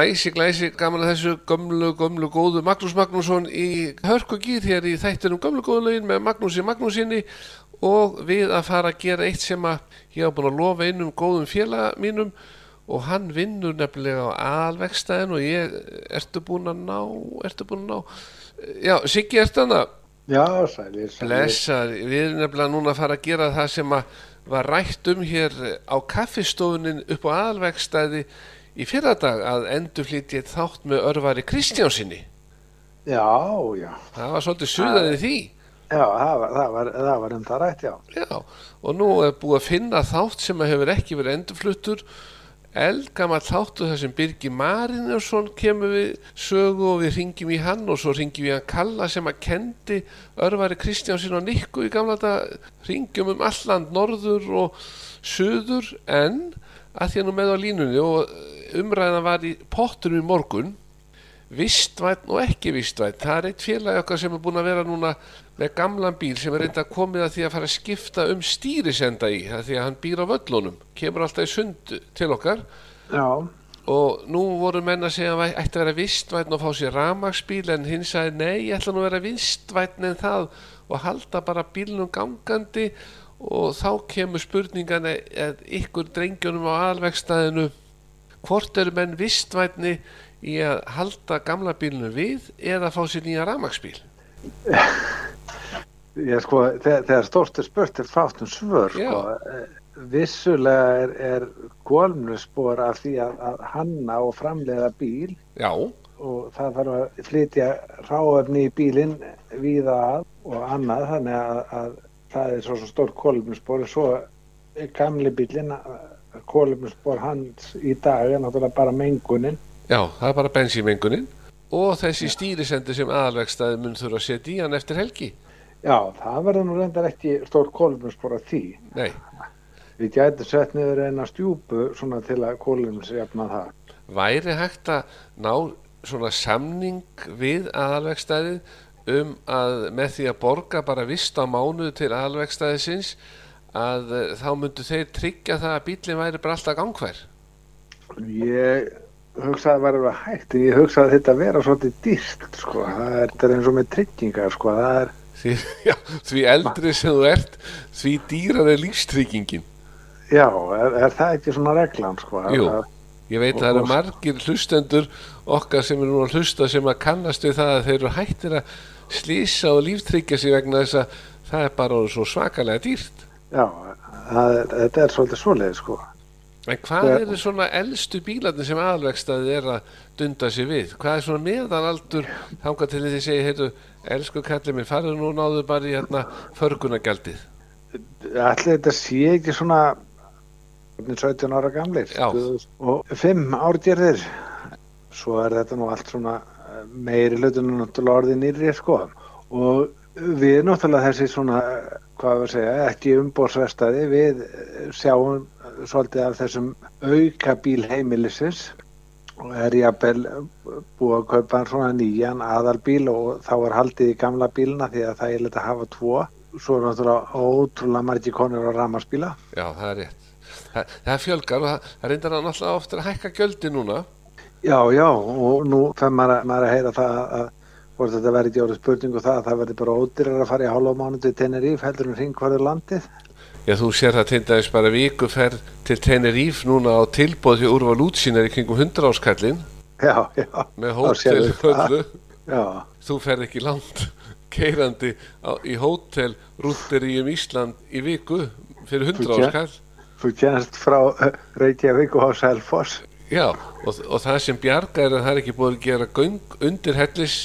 Glæsi, glæsi, gaman að þessu gömlu, gömlu góðu Magnús Magnússon í hörkugýr hér í þættinum gömlu góðu lögin með Magnúsi Magnúsinni og við að fara að gera eitt sem að ég hafa búin að lofa einum góðum félaga mínum og hann vinnur nefnilega á alvegstæðin og ég, ertu búin að ná, ertu búin að ná, já, Siggi, ertu hann að, Já, sælir, sælir. blessar, við erum nefnilega núna að fara að gera það sem að var rætt um hér á kaffistofunin upp á alvegstæði í fyrradag að endur flytið þátt með örvari Kristjánsinni. Já, já. Það var svolítið suðaðið því. Já, það var, það var, það var um það rætt, já. Já, og nú er búið að finna þátt sem hefur ekki verið endurfluttur eldgammal þáttu þar sem Birgi Marinusson kemur við sögu og við ringjum í hann og svo ringjum við hann Kalla sem að kendi örvari Kristjánsin og Nikku í gamla þetta ringjum um alland norður og söður en að því að nú með á línunni og umræðan var í pottunum í morgun vistvætn og ekki vistvætn það er eitt félagi okkar sem er búin að vera núna með gamlan bíl sem er reynda komið að því að fara að skipta um stýrisenda í það því að hann býr á völlunum. Kemur alltaf í sund til okkar. Já, og nú voru menn að segja að hann ætti að vera vistvætn og fá sér ramagsbíl en hinn sagði nei, ég ætla nú að vera vistvætn en það og halda bara bílnum gangandi. Og þá kemur spurningan að ykkur drengjónum á alvegstæðinu hvort eru menn vistvætni í að halda gamla bílnum við eða fá sér nýja ramagsbíl ég sko, þegar, er spurt er fátt um svör, sko. Eh, Vissulega er, er gólmlusspor af því að, að hanna og framleiða bíl. Já, og það þarf að flytja ráöfni í bílinn víða að og annað þannig að, að það er svo, svo stór kólumspor svo er gamli bílinn kólumspor hans í dag er náttúrulega bara mengunin. Já, það er bara bensímengunin og þessi stýrisendi sem aðalvegstæði mun þurfa að setja í hann eftir helgi. Já, það verður nú reyndar ekki stór kólumspor af því. Nei, við gætum sett niður eina stjúpu svona til að kólumsjafna það. Væri hægt að ná svona samning við aðalvegstæðið um að með því að borga bara vist á mánuðu til aðalvegstæðisins að eh, þá myndu þeir tryggja það að bílinn væri bara alltaf gangvær ég hugsaði að það væri alveg hægt ég hugsaði að þetta vera svolítið dýrt sko. það er, er eins og með tryggingar sko. er því, já, því eldri sem þú ert því dýrar er lífstryggingin Já, er, er það ekki svona reglan sko? Jú. Ég veit að það eru margir hlustendur okkar sem eru nú að hlusta sem að kannast við það að þeir eru hættir að slýsa og líftryggja sig vegna þess að það er bara svo svakalega dýrt Já, er, þetta er svolítið svoleið sko. En hvað Ja. eru svona elstu bílarnir sem aðalvegstaði er að dunda sig við? Hvað er svona meðanaldur þangað til þið segja, heyrðu, elsku kallið minn, farðu nú náðu bara í hérna förgunagjaldið. Ætli þetta sé ekki svona 17 ára gamlir og 5 árgerðir svo er þetta nú allt svona meiri hlutunum náttúrulega orðið nýri sko. og við náttúrulega þessi svona hvað við segja, ekki umbórsvestaði við sjáum svolítið af þessum auka bíl heimilisins og er jafnvel eh, búið að kaupa svona nýjan aðalbíl og þá er haldið í gamla bílna því að það er litið að hafa tvo svo er náttúrulega ótrúlega margir konur á ramarsbíla Já, það er rétt. Það, það fjölgar og það, það reyndar að náttúrulega ofta að hækka gjöldi núna. Já, já, og nú fyrir maður, að- maður að heyra það að hvort þetta verði ekki orðið spurningu það að það verði bara ódýrar að fara í hálfa mánu til Teneríf heldur en hringvarður landið. Já, þú sér það til dæmis bara vikuferð til Teneríf núna á tilbóð því úrval útsýnar í kringum 100 áskallin Já, já, með hótel höllu. Þú ferð ekki langt keirandi á, í hótel rúttir í um Ísland í viku fyrir 100 Þú kem- áskall. þú kennst frá eh, Reykjavík og Selfoss. Já, og, og það sem bjarga er að það er ekki búið að gera göng undir hellis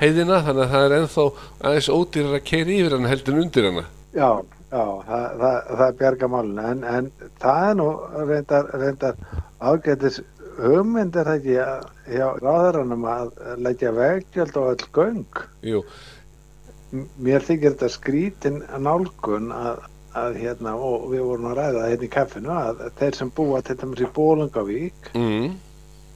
heiðina þannig að það er ennþá aðeins ódýrar að keira yfir hann heldur undir hana. Já, já, það, það, það er bjarga málun, en, en það er nú reyndar, reyndar ágætis hugmynd er það ekki að- hjá ráðaranum að leggja veggjöld og öll göng. Jú, mér þykir þetta skrítin nálgun að, að hérna, og við vorum að ræða það hérna í kaffinu, að þeir sem búa til dæmis í Bólungavík mm,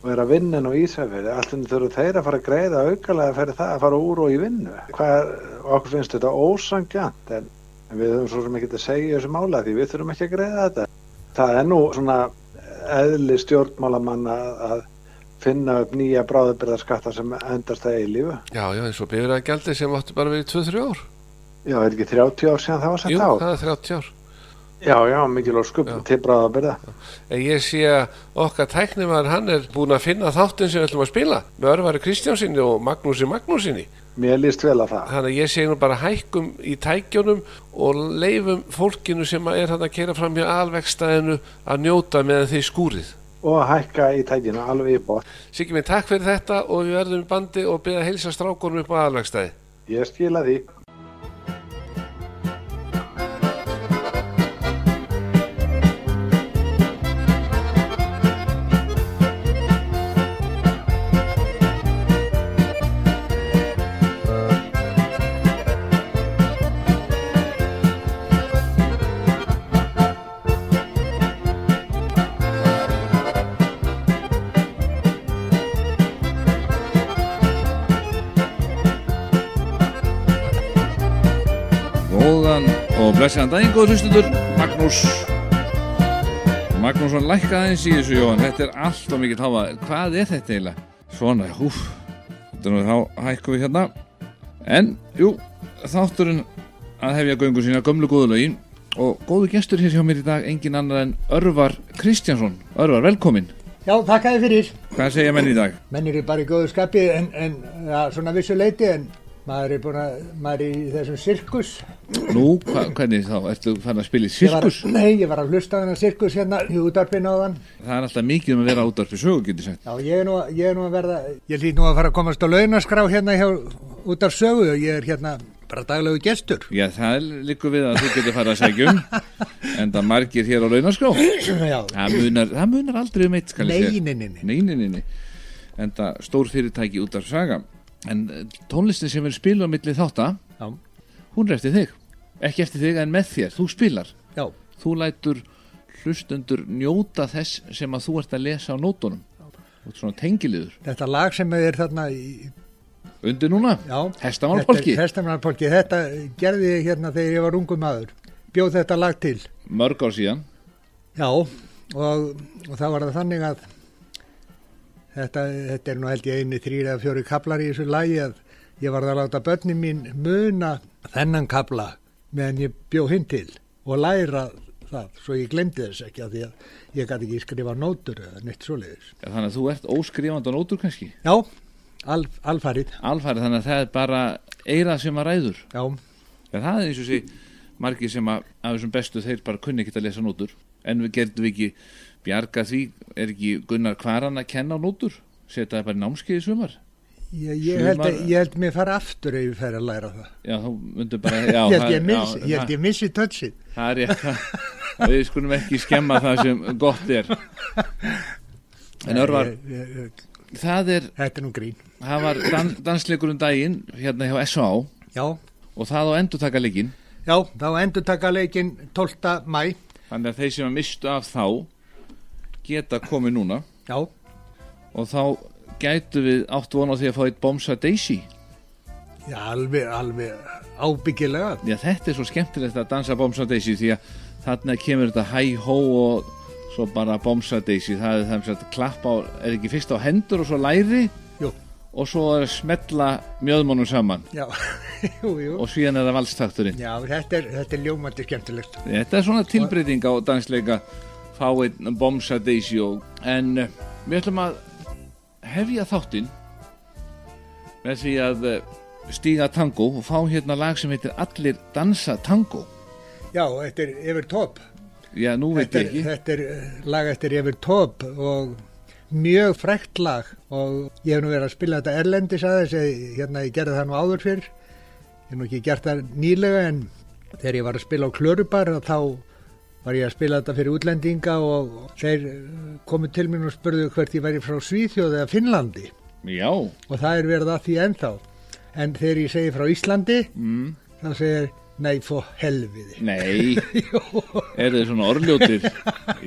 og er að vinna nú í Ísafjörði, alltaf þurfa þeir að fara að greiða aukalega fyrir það að fara úr og í vinnu. Hvað er, okkur finnst þetta ósangjant, en, en við höfum svo sem ekki að segja í þessu mála því við þurfum ekki að greiða þetta. Það er nú svona eðli stjórnmálamann að, að finna upp nýja bráðabyrðarskatta sem endast það eilífu. Já, já, eins og bifræðagjaldi sem áttu bara verið 2-3 ár. Já, er ekki 30 ár síðan það var sett Jú, á? það er 30 ár. Já, já, mikil og skup Já. til bráðabyrða. En ég sé að okkar tæknimar hann er búin að finna þáttinn sem við ætlum að spila með Örvari Kristjánsinni og Magnúsi Magnúsinni. Mér líst vel að það. Þannig að ég segi nú bara hækkum í tækjónum og leifum fólkinu sem er hann að kera fram hjá alvegstæðinu að njóta meðan þið skúrið. Og hækka í tækina alveg í bótt. Siggi minn, takk fyrir þetta og við verðum í bandi og byrja að heilsa strákunum upp á alvegstæði. Ég skila því. Blessaðan daginn, góður hlustundur, Magnús Magnússon lækkaði eins í þessu, Jóhann, þetta er allt og mikill háfa, hvað er þetta eiginlega? Svona, húf, þetta er nú þá hækkum við hérna, en, jú, þátturinn að hefja göngu sína gömlu góðulögin og góðu gestur hér hjá mér í dag, engin annar en Örvar Kristjánsson, Örvar, velkomin, Já, þakka þið fyrir. hvað segja menn í dag? Menn eru bara í góðu skapi en, en ja, svona vissu leiti en maður er að, maður er í þessum sirkus. Nú, hva, hvernig þá, ertu fann að spila í Ég var, sirkus? nei, ég var að hlusta á þennan sirkus hérna í útarpinu á þann. Það er alltaf mikið um að vera út af fyrir sögu, getur sagt. Já, ég er, nú, ég er nú að verða, ég lít nú að fara að komast á launaskrá hérna hjá út af sögu og ég er hérna bara daglegu gestur. Já, það likur við að þú getur farið að segja um en það margir hér á launaskrá það munar, það munar aldrei um eitt skal ég segja. nei, nei, nei, nei. nei, nei, nei, nei. en það stór fyrirtæki út af saga en eh, tónlistin sem er spiluð á milli þátta Já, hún er eftir þig. Ekki eftir þig en með þér, þú spilar. Já, þú lætur hlustundur njóta þess sem að þú ert að lesa á nótunum. Og svona tengiliður. Þetta lag sem er þarna í, undir núna, já. hestamálpolki Hestamannarpolki, þetta gerði ég hérna þegar ég var ungu maður. Bjóð þetta lag til. mörg ár síðan. Já, og, og það var það þannig að þetta, þetta er nú held ég eini þrýr eða fjóri kaplar í þessu lagi að ég var að láta börni mín muna þennan kapla meðan ég bjó hinn til og læra það, svo ég glemdi þess ekki að því að ég gæti ekki skrifa nótur eða neitt svoleiðis. Já, þannig að þú ert óskrifandi á nótur kannski? Já, al, alfarið, alfarið þannig að það er bara eirað sem að ræður. Já, Já, það er eins og sé margir sem að af þessum bestu þeir bara kunni ekki að lesa nótur. En við gerðum ekki bjarga því er ekki Gunnar Kvaran að kenna á nótur setja það bara í námskeið í sumar ég, ég, held að, ég held mér fara aftur ef ég fer að læra það. já bara já, ég held það- ég, miss, já, ég, ég missi touchið. það, það er það, við skulum ekki skemma það sem gott er en örvar Ég- ég- ég- það er, Þetta er nú grín. það var dan, dansleikur um daginn hérna hjá S.A. Já, og það á endurtaka leikinn Já, þá endur taka leikin 12. mæ. þannig að þeir sem að mistu af þá geta komið núna. Já, og þá gætu við átt von á því að fá eitt Bomsa Daisy. Já alveg, alveg ábyggilega. Já, þetta er svo skemmtilegt að dansa Bomsa Daisy því að þarna kemur þetta hæ-hó og svo bara Bomsa Daisy. Það er sem að klappa á, er ekki fyrst á hendur og svo læri Jú, og svo er að smetla mjöðmónum saman. Já, jú, jú. og síðan er það valstakturinn. Já, þetta er, þetta er ljómandi skemmtilegt. Þetta er svona tilbreyting á dansleika fá einn Bomsa Daisy og, en uh, við ætlum að hefja þáttinn með því að uh, stíga tango og fá hérna lag sem heitir Allir dansa tango Já, þetta er yfir top. Já, nú veit ég ekki þetta er eh, lag eftir yfir top og mjög frækt lag og ég hef nú verið að spila þetta erlendis aðeins, eh, hérna ég gerði það nú áður fyrr. Ég hef nú ekki gert það nýlega en þegar ég var að spila á Klörubar þá var ég að spila þetta fyrir útlendinga og þeir eh, komu til mér og spurðu hvert ég væri frá Svíþjóð eða Finnlandi Já, og það er verið að því ennþá. En þegar ég segi frá Íslandi mm, þá segir nei fó helviði. nei Er þið svona orðljótir?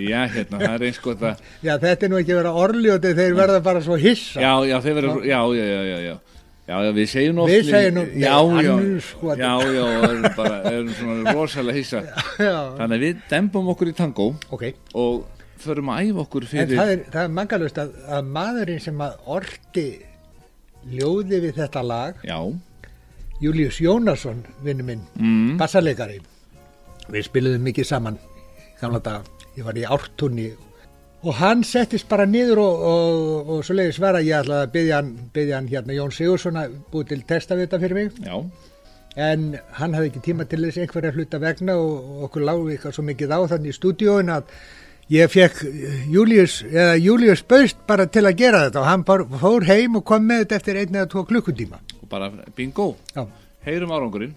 Já, hérna, það er eins gott að Já, þetta er nú ekki verið að orðljóti, þeir verða bara svo hissa. Já, já, þeir verður, já, já, já, já, já Já, já, við segjum oft Við segjum nú, já, já, já, já, og erum bara, erum svona rosalega Já, Þannig að við dembum okkur í tango ok, og förum að æfa okkur En fyrir það er, það er mangalust að, að maðurinn sem að orti ljóði við þetta lag, Já, Július Jónasson, vinnu minn, mm, bassarleikari. Við spiluðum mikið saman gamla daga. Ég var í ártunni og hann settist bara niður og, og, og svo leiðis var að ég ætlaði að byggja hann, hann hérna Jón Sigursson að búið til testa við þetta fyrir mig. já, En hann hafði ekki tíma til þess einhverja hluta vegna og, og okkur lágu eitthvað svo mikið á þannig í stúdíóin að ég fekk Július, eða Július Baust bara til að gera þetta og hann fór, fór heim og kom með þetta eftir einn eða tvo klukkutíma. og bara bingo Já. Heyrum árangurinn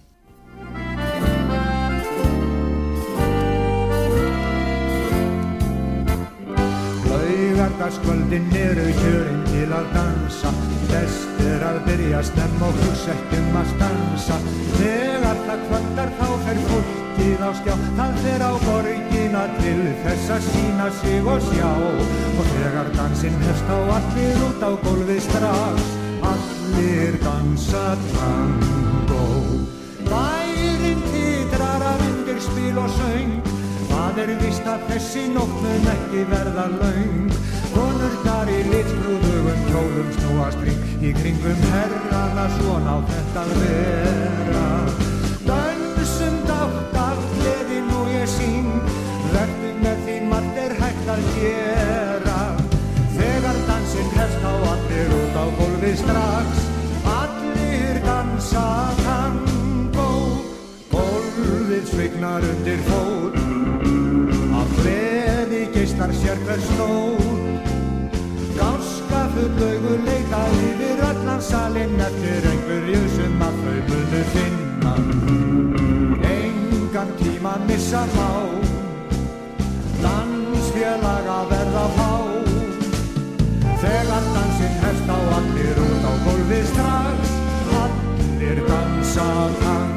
Laugardagskvöldin eru kjörin til að dansa. Best er að byrja snemm og hugsa ekki um að stansa. Þegar það kvöldar þá fer fólkið á skjá. Það fer á borgina til þess að sína sig og sjá. Og þegar dansinn hefst á allir út á gólfið strax. Allir dansa tango. Bærin titrar af undir spil og söng. Það er víst að þessi nótt mun ekki verða laung Konurnar í litbrúðugum kjólum snúast ring Í kringum herrana svona á þetta vera. Dönsum dátt af gleði nú ég sín Verðu með því margt er hægt að gera. Þegar dansinn hefst á allir út á gólfið strax Allir dansa tango. Gólfið svignar undir fót Af gleði geistar sér hver snóð Gáska full augu leita yfir allan salinn Eftir einhverju sem að þau munu finna. Engan tíma missa má Dansfélag að verða fá. Þegar dansinn hefst á allir út á gólfið strax. Allir dansa tango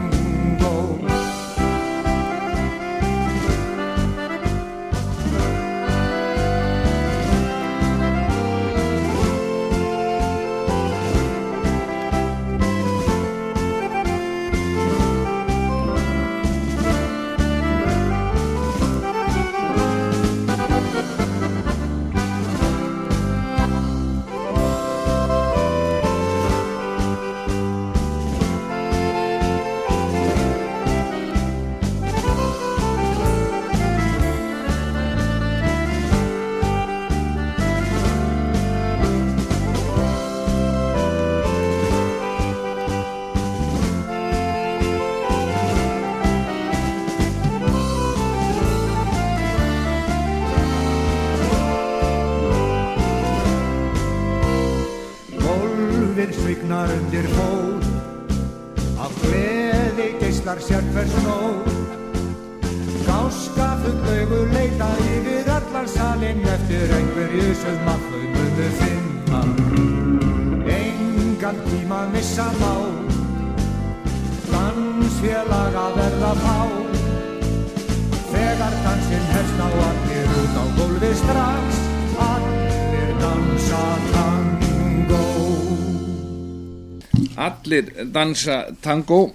Allir dansa tango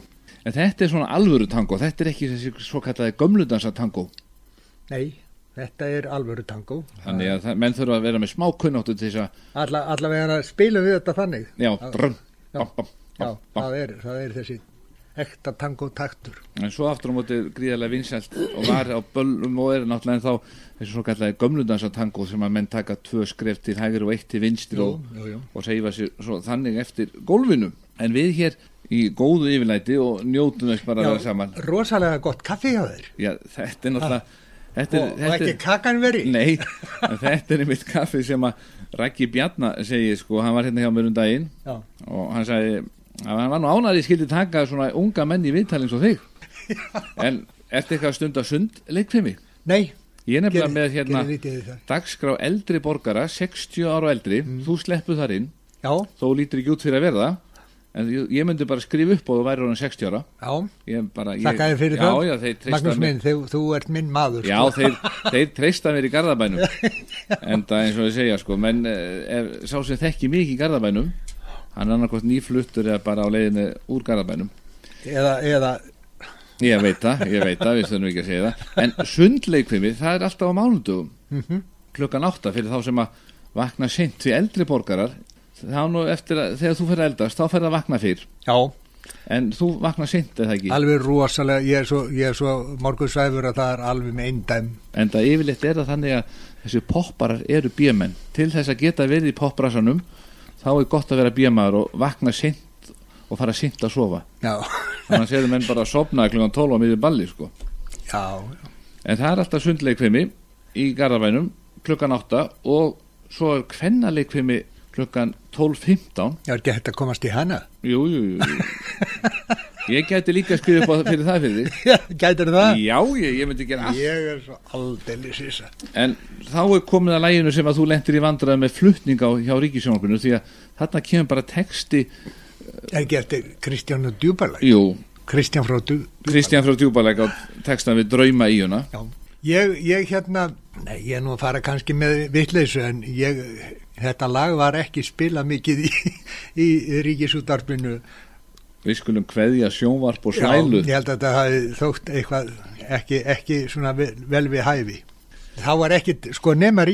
En þetta er svona alvöru tango Þetta er ekki þessi svo kallaði gömlu dansa tango Nei, þetta er alvöru tango. Þannig að það, menn þurfa að vera með smá kunnáttu til þess að Alla, allavega spilum við þetta þannig. Já, bam. það er, það er þessi ekta tango taktur. En svo aftur á móti gríðarlega vinsælt og var á böllum og er náttúrulega en þá þessu svo kallaði gömlu dansa tango sem að menn taka tvö skref til hægri og eitt til vinstri Jú, og, jú, jú. og seifa sér svo þannig eftir gólfinu En við hér í góðu yfirlæti og njótum þess bara að vera saman rosalega gott kaffi hjá þér. Já, þetta er náttúrulega þetta er, Og, og þetta ekki er, kakan veri. Nei, þetta er einmitt kaffi sem að Raggi Bjarnar segi sko, hann var hérna hjá mér um daginn Já. og hann sagði að hann var nú ánæri skildi taka svona unga menn í viðtalins og þig en ertu eitthvað stund að sund leikfimi? Nei, Ég nefnilega með hérna dagskrá eldri borgara 60 ára og eldri, Mm. þú sleppu þar inn já, þó lítur ekki út fyrir að verða en ég, ég myndi bara skrifa upp og þú væri orðin 60 ára þakka þér fyrir já, það. þeir Magnús minn, þú, þú ert minn maður. Já, sko. þeir, þeir treysta mér í Garðabænum en það eins og ég segja sko menn eh, ef, sá sem þekki mikið í Garðabænum hann er annarkost nýfluttur eða bara á leiðinu úr Garðabænum Eða, eða, ég veit það, ég veit það, við stöðum ekki að segja það en sundleikfimi, það er alltaf á mánudugum Mhm. klukkan átta fyrir þá sem að vakna seint því eldri borgarar þá nú eftir að þegar þú fyrir að eldast þá fyrir að vakna fyrr. Já, en þú vakna seint eða ekki? Alveg rosalega, ég er svo, svo morgunsæfur að það er alveg með eindæm. en það yfirleitt er það þannig að þessi popparar eru bíamenn til þess að geta verið í popbrasanum þá er gott að vera bíamaður og vakna seint og fara seint að sofa. Já, þannig að séðu menn bara að sopna klukkan 12 á miður balli sko. Já, En það er alltaf sundleikvimi í Garðabænum klukkan 8 og svo er kvennaleikvimi klukkan 12.15 ég er ekki hægt að komast í hana. Jú, jú, jú. Ég gæti líka að skrifa upp á fyrir það fyrir þig Já, gætir það? Já, ég, ég myndi gera allt Ég er svo aldeilig sísa. En þá er komið að læginu sem að þú lendir í vandræði með flutning á hjá ríkisjónarpinu því að þarna kemur bara texti Er ekki eftir Kristján og Djúbalæk? Jú, Kristján frá Djúbalæk. Kristján frá Djúbalæk á textan við drauma í huna Já, ég, ég hérna, nei, ég er nú að fara kannski með vitleysu en ég, þetta lag var ekki spilað mikið í, í ríkisútarpinu. Við skulum kveðja sjónvarp og Já, svælu ég held að þetta hafi þótt eitthvað ekki, ekki svona vel, við hæfi. Þá var ekki, sko, nema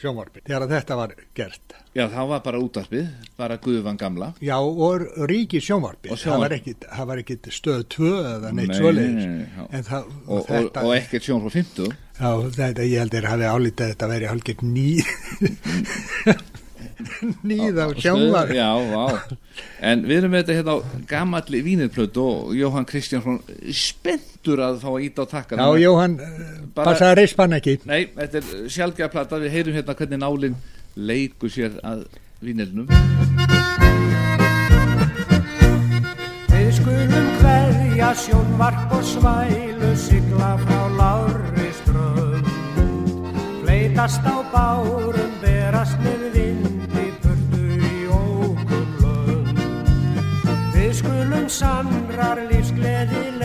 sjónvarpi þegar þetta var gert. Já, það var bara útarpið, bara Guðvan gamla. Já, og ríki sjónvarpi, og sjónvarpi. það var ekkit stöð 2 eða neitt svoleiðis. Og, og, og ekkert sjónvarpi 50. Já, þetta, ég held að það hefði álítið að þetta verið hálfgegn 9 nýða og sjámar já, en við erum með þetta hérna á gamalli vínirplötu og Jóhann Kristjánsson spendur að fá að íta á takkan já, Jóhann, eh, passa að rispanna ekki. Nei, þetta er sjálfgeðarplata við heyrum hérna hvernig nálinn leiku sér að vínirnum. Við skulum hverja sjónvarp og svælu sigla frá lári strönd fleitast á bárum berast með skulum sannrar lífsgleði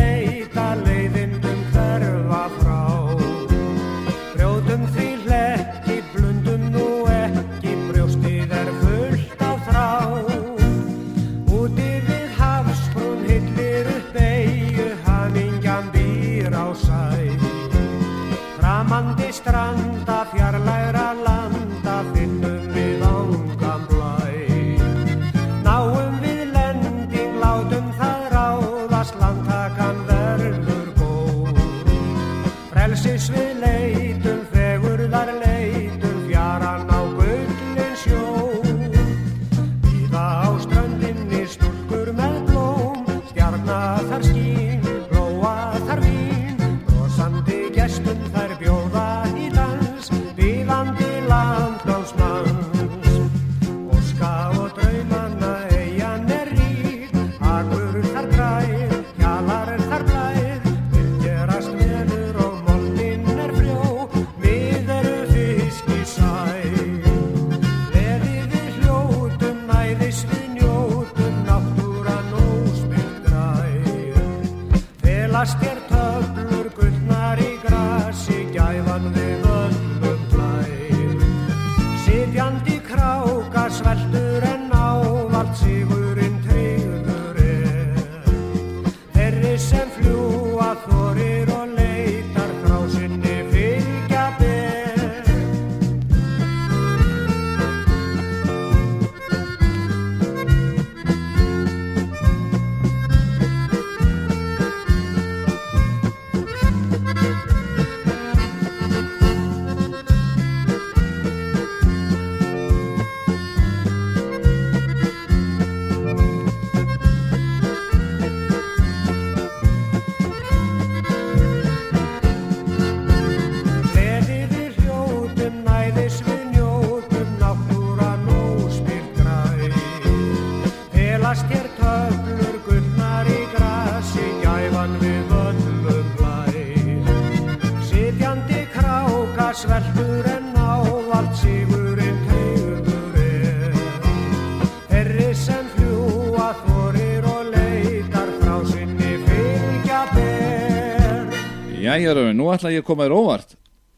Jæja, Röfin, nú ætla ég að koma þér óvart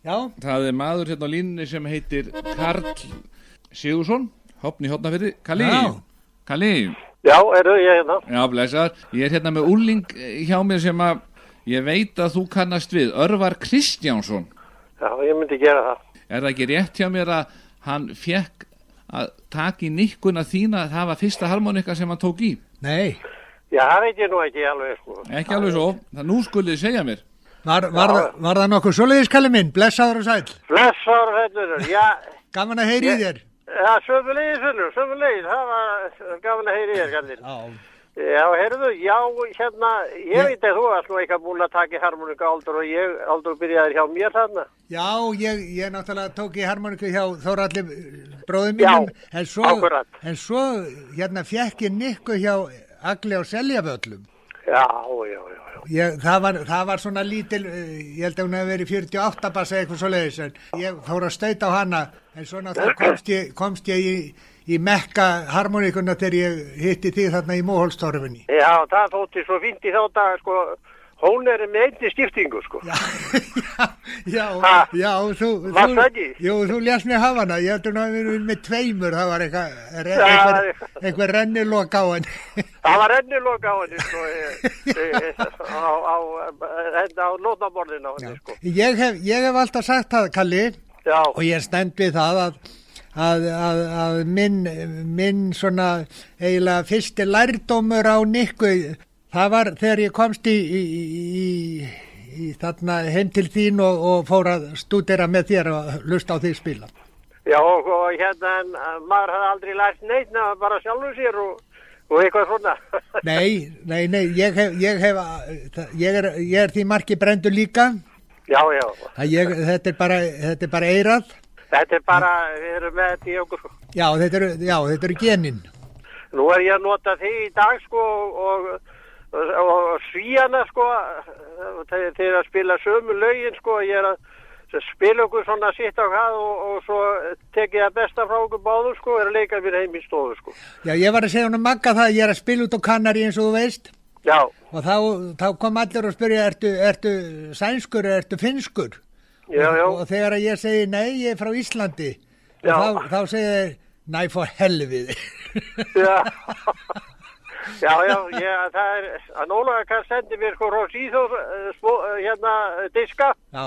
Já, Það er maður hérna á línunni sem heitir Karl Sigursson Hopni Hotnafyrði, Kalli Já. Kalli, Já, eru ég hérna? já blessar Ég er hérna með úling hjá mér sem að ég veit að þú kannast við Örvar Kristjánsson Já, ég myndi gera það. Er það ekki rétt hjá mér að hann fekk að taka í nikkuna þína það var fyrsta harmonika sem hann tók í? Nei, Já, það veit ég nú ekki alveg, sko. Ekki alveg svo, það nú skulið segja mér. Var, var, það- var það nokkuð svoleiðiskalli minn, blessaður og sæl. Blessar þetta, já, Gaman að heyri í þér. já, sömulegis, sömulegis, það var gaman að heyri þér, gallinn. Já. Já, heyrðu, já, hérna, ég Ég- veit að þú varst nú eitthvað búin að taka í harmonika aldur og ég aldur byrjaði hjá mér þarna. Já, ég, ég náttúrulega tók í harmoniku hjá Þóralli bróðum Já, mínum, en svo, akkúrat. en svo hérna fekk ég nikku hjá Agli á Seljavöllum. Já, já, já, já. Ég, það, var, það var svona lítil, eh, ég held að hún hefði verið 48 bassa eitthvað svo leiðis, en ég fór að stauta á hana, en svona þá komst ég, komst ég í, í mekka harmonikuna þegar ég hitti því þarna í Móholstorfinni. Já, það þótti svo fínt í þá dag, sko, hún er með einni skiptingu, sko. Já, já, Ha? já, þú, þú, jú, þú lésst mér hafa hana, ég heldur að við erum með tveimur, það var eitthvað, re- Já, einhver, einhver rennilok á henni. Það var ennilok á henni, sko, á, á, á, á nótaborðin á henni, sko. Ég hef, ég hef alltaf sagt það, Kalli, Já, og ég stend við það að, að, að, að minn, minn svona eiginlega fyrsti lærdómur á Nikku, það var þegar ég komst í, í, í, í þarna heim til þín og, og fór að stúdera með þér og lusta á því spila. já, og, og hérna, en, eh, maður hafði aldrei lært neitt nema bara sjálfur sér og, og eitthvað svona. Nei, nei, nei, ég hef, ég hef, ég er, ég er því marki brendur líka, Já, já, þetta er bara, þetta er bara eirað, þetta er bara, við erum með þetta í okkur, já, þetta eru, já, þetta eru genin. Nú er ég að nota þig í dag sko og, og, og svíjana sko þeir, þeir að spila sömu lögin sko ég er að spila okkur svona sitt á hvað og, og svo tek ég að besta frá okkur báður sko er að leika mér heim í stofu sko. Já, ég var að segja hún að magga það að ég er að spila út á kannari eins og þú veist. Já, Og þá, þá kom allir og spyrja, ertu, ertu sænskur eða ertu finskur? já, já, Og, og þegar að ég segi, nei, ég er frá Íslandi, og þá, þá segir þeir, næ, for helviði. já. Já, já, ég, það er, að Nólaga kann sendi mér sko Rós Íþór, hérna, diska. Já,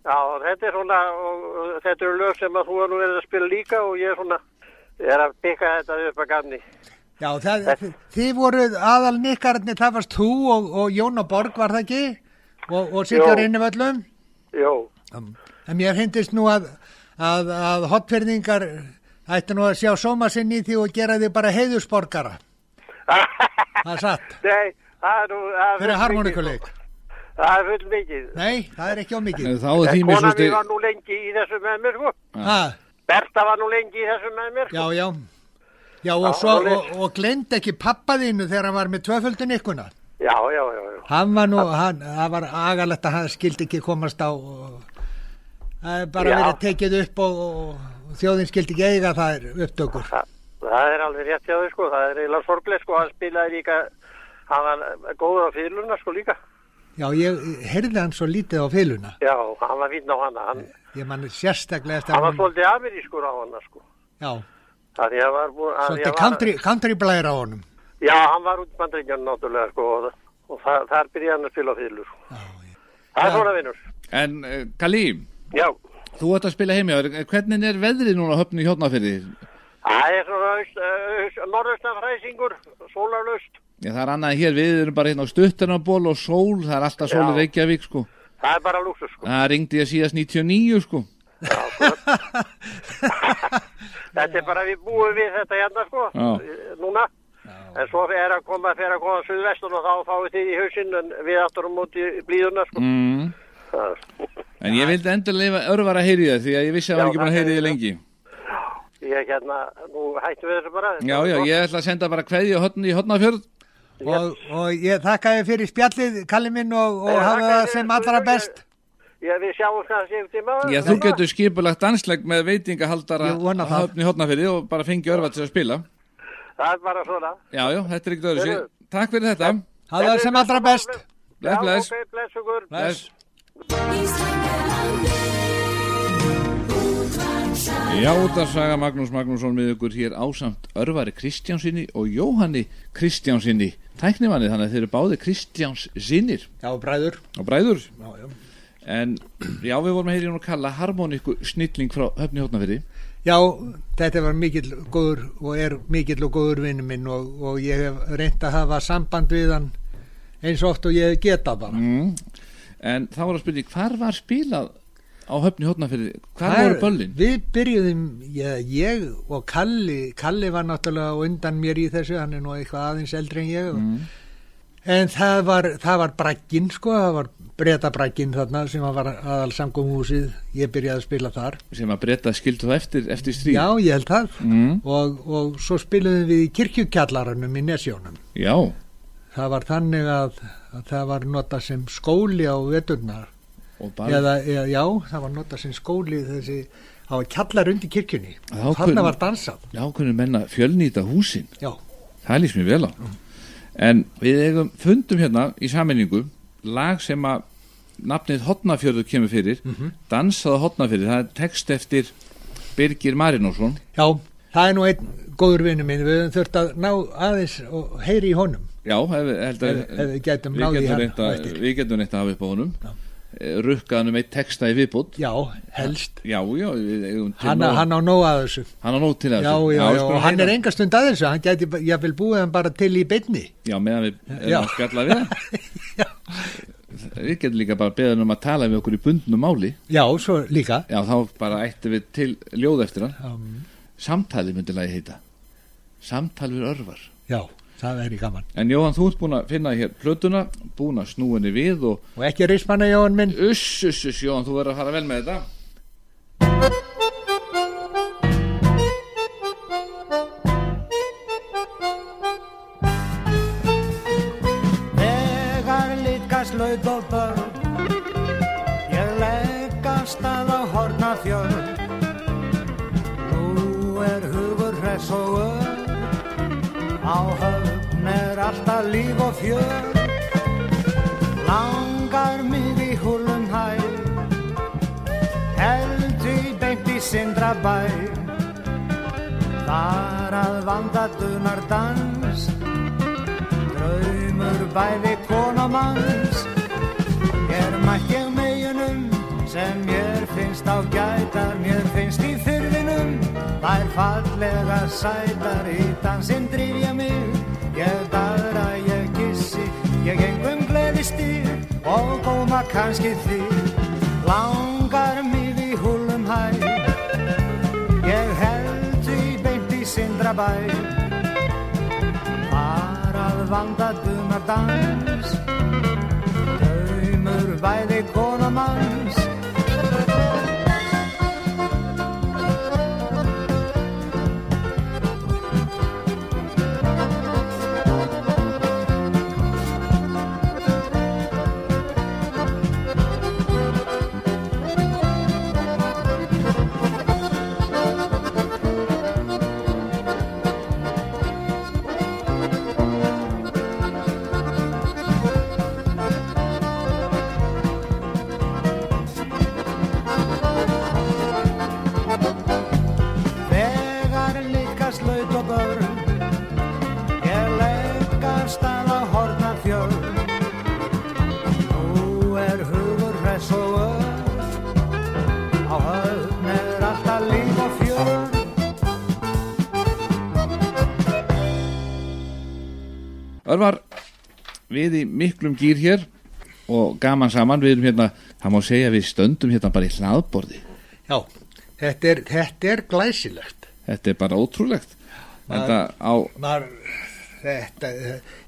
Já, þetta er svona, og, þetta eru lög sem að þú er nú verið að spila líka og ég er svona, ég er að bygga þetta upp að gamni. já, það, þið voruð aðal nikkararnir, það varst þú og, og Jón og Borg, var það ekki? Og, og Sigur Jó. Innivöllum? Jó, En mér hindist nú að, að, að hotfyrningar ættu nú að sjá sóma sinn í því og gera því bara heiðusborgara. Það er satt. nei, það er nú... Fyrir harmonikuleik. mikið. Það er full mikið. Nei, það er ekki ómikið. Þá er því mér Kona svo mér stið... var nú lengi í þessu með mér, sko. Ha, Berta var nú lengi í þessu með mér, já, sko. já. Já, og, Já, svo, alveg. og, og glemd ekki pappa þínu þegar hann var með tvöföldun ykkuna. Já, já, já, já. Hann var nú, hann, það var agalegt að hann skildi ekki komast á og það er bara Já. verið tekið upp og, og þjóðin skildi ekki eiga það er upptökur. Þa, það er alveg rétt hjá þau, sko. Það er eiginlega sorglega, sko. Hann spilaði líka, hann var góður á fyluna, sko, líka. Já, ég heyrði hann svo lítið á fyluna. Já, hann var fínn á hana. Hann, Ég man sérstaklega eftir hann var hann- svolítið amerískur á hana, sko. Já, Það því að var búin... að svolítið var- country, country blæra á honum. Já, hann var út bandringjan náttúrulega, sko. Og, og þar, þar byrjaði hann að spila á fylur, sko. Það er Já. svona, vinnur. En, uh, Kalli, Já. þú ert að spila heimja, hvernig er veðrið núna á höfni hjóttnafyrði? Það er svona aust, aust, norðaustanfræsingur, sólarlaust. Já, það er annað hér, við erum bara hérna á stuttarnaból og sól, það er alltaf sól í Já. Reykjavík, sko. Það er bara lúksus, sko. Það ringdi ég síðast 99, sko. Þetta er bara við búum við þetta hérna, sko, Já. núna. En svo er að koma, fer að koma suðvestun og þá fáið þið í hausinn en við aftur á móti blíðuna, sko. Mm. En ég vildi endur örvar að heyri það, því að ég vissi að það Já, var ekki búin að heyri þið lengi. Ég hérna, nú hættum við þessu bara. Já, já, ég ætla að senda bara hotni í hotnafjörð. Og, og ég þakka þér fyrir spjallið, Kalli minn, og, og hafa það sem allra best. Já, við sjáum kannski ykkur tíma. Já, þú getur skipulagt dansleg með veitingahaldara það. höfni hotnafjörði og bara fengi örvar til að spila. Það er bara svona. Já, já, þetta er ekkert öðru. Heyrðu. Takk fyrir þetta. Hafa það sem allra best. Bless, bless. bless Já, það saga Magnús Magnússon með ykkur hér ásamt Örvari Kristjánsinni og Jóhanni Kristjánsinni tæknimanni, þannig að þeir eru báði Kristjáns sinnir Já, bræður. og bræður. Já, já. En já, við vorum að heyra hún að kalla harmoníku snilling frá höfni hótnafyrði Já, þetta var mikill góður og er mikill og góður vinnu minn og, og ég hef reynd að hafa samband við hann eins oft og ég geta bara. mm. En þá var að spyrja, hvar var spilað á höfni Það er- voru böllin? Við byrjuðum, ég, ég og Kalli, Kalli var náttúrulega undan mér í þessu, hann er nú eitthvað aðeins eldri en ég. Mm. En það var, það var bragginn sko, það var breyta bragginn þarna sem var aðal samgóðumhúsið, ég byrjaði að spila þar. Sem að breyta skildu það eftir, eftir stríð Já, ég held það. mm. Og, og svo spiluðum við í kirkjukjallaranum í Nesjónum. Já, Það var þannig að, að það var notað sem skóli á veturnar. Eða, eða, já, það var notað sem skóli þessi, það var kjallar undir kirkjunni. Þarna var dansað. Já, hvernig menna fjölnýta húsin Já, Það lýst mér vel á En við eigum fundum hérna í sammenningu lag sem að nafnið Hotnafjörður kemur fyrir Mhm. Dansaða Hotnafjörður, það er text eftir Birgir Marinósson já, það er nú einn góður vinnu minn. Við höfum þurft að ná aðeins og heyri í honum. Já, hef, held að Ef, ef við náði getum að eftir. við getum reynt að hafa upp á honum Já. Rukkaðan um eitt texta í viðbútt Já, helst. Já, já, Hann, nóg- hann á nóg að þessu. hann á nóg til Já, þessu já, já, skulum og hann er enga stund að þessu. Hann gæti, ég vil búið hann bara til í beinni. Já, meðan við erum Já. að spjalla við Já. Við getum líka bara beðan um að tala við okkur í bundnu máli Já, svo líka. Já, þá bara ættum við til ljóð eftir hann Um, Samtali myndi lagi heita Samtal við örvar já, það er í gaman. En Jóhann, þú ert búin að finna hér plötuna Búin að snúa henni við og Og ekki rismanna Jóhann minn. Uss, uss, uss, Jóhann, þú verður að fara vel með þetta líf og fjör. Langar mig í húlum hæ. Held í beint í sindra bæ Þar að vanda dunar dans. Draumur bæði konamanns Hér mætt ég meginum sem mér finnst á gætar. Mér finnst í fyrðinum þær fallega sætar. Í dansinn drýf ég mig, kannski því Langar mig í húlum hæ. Ég held því beint í sindrabæ. Þar að vanda dunar dans Draumur bæði konamanns við í miklum gýr hér og gaman saman, við erum hérna það má segja að við stöndum hérna bara í hlaðborði Já, þetta er, þetta er glæsilegt. þetta er bara ótrúlegt þetta á, Mar, þetta,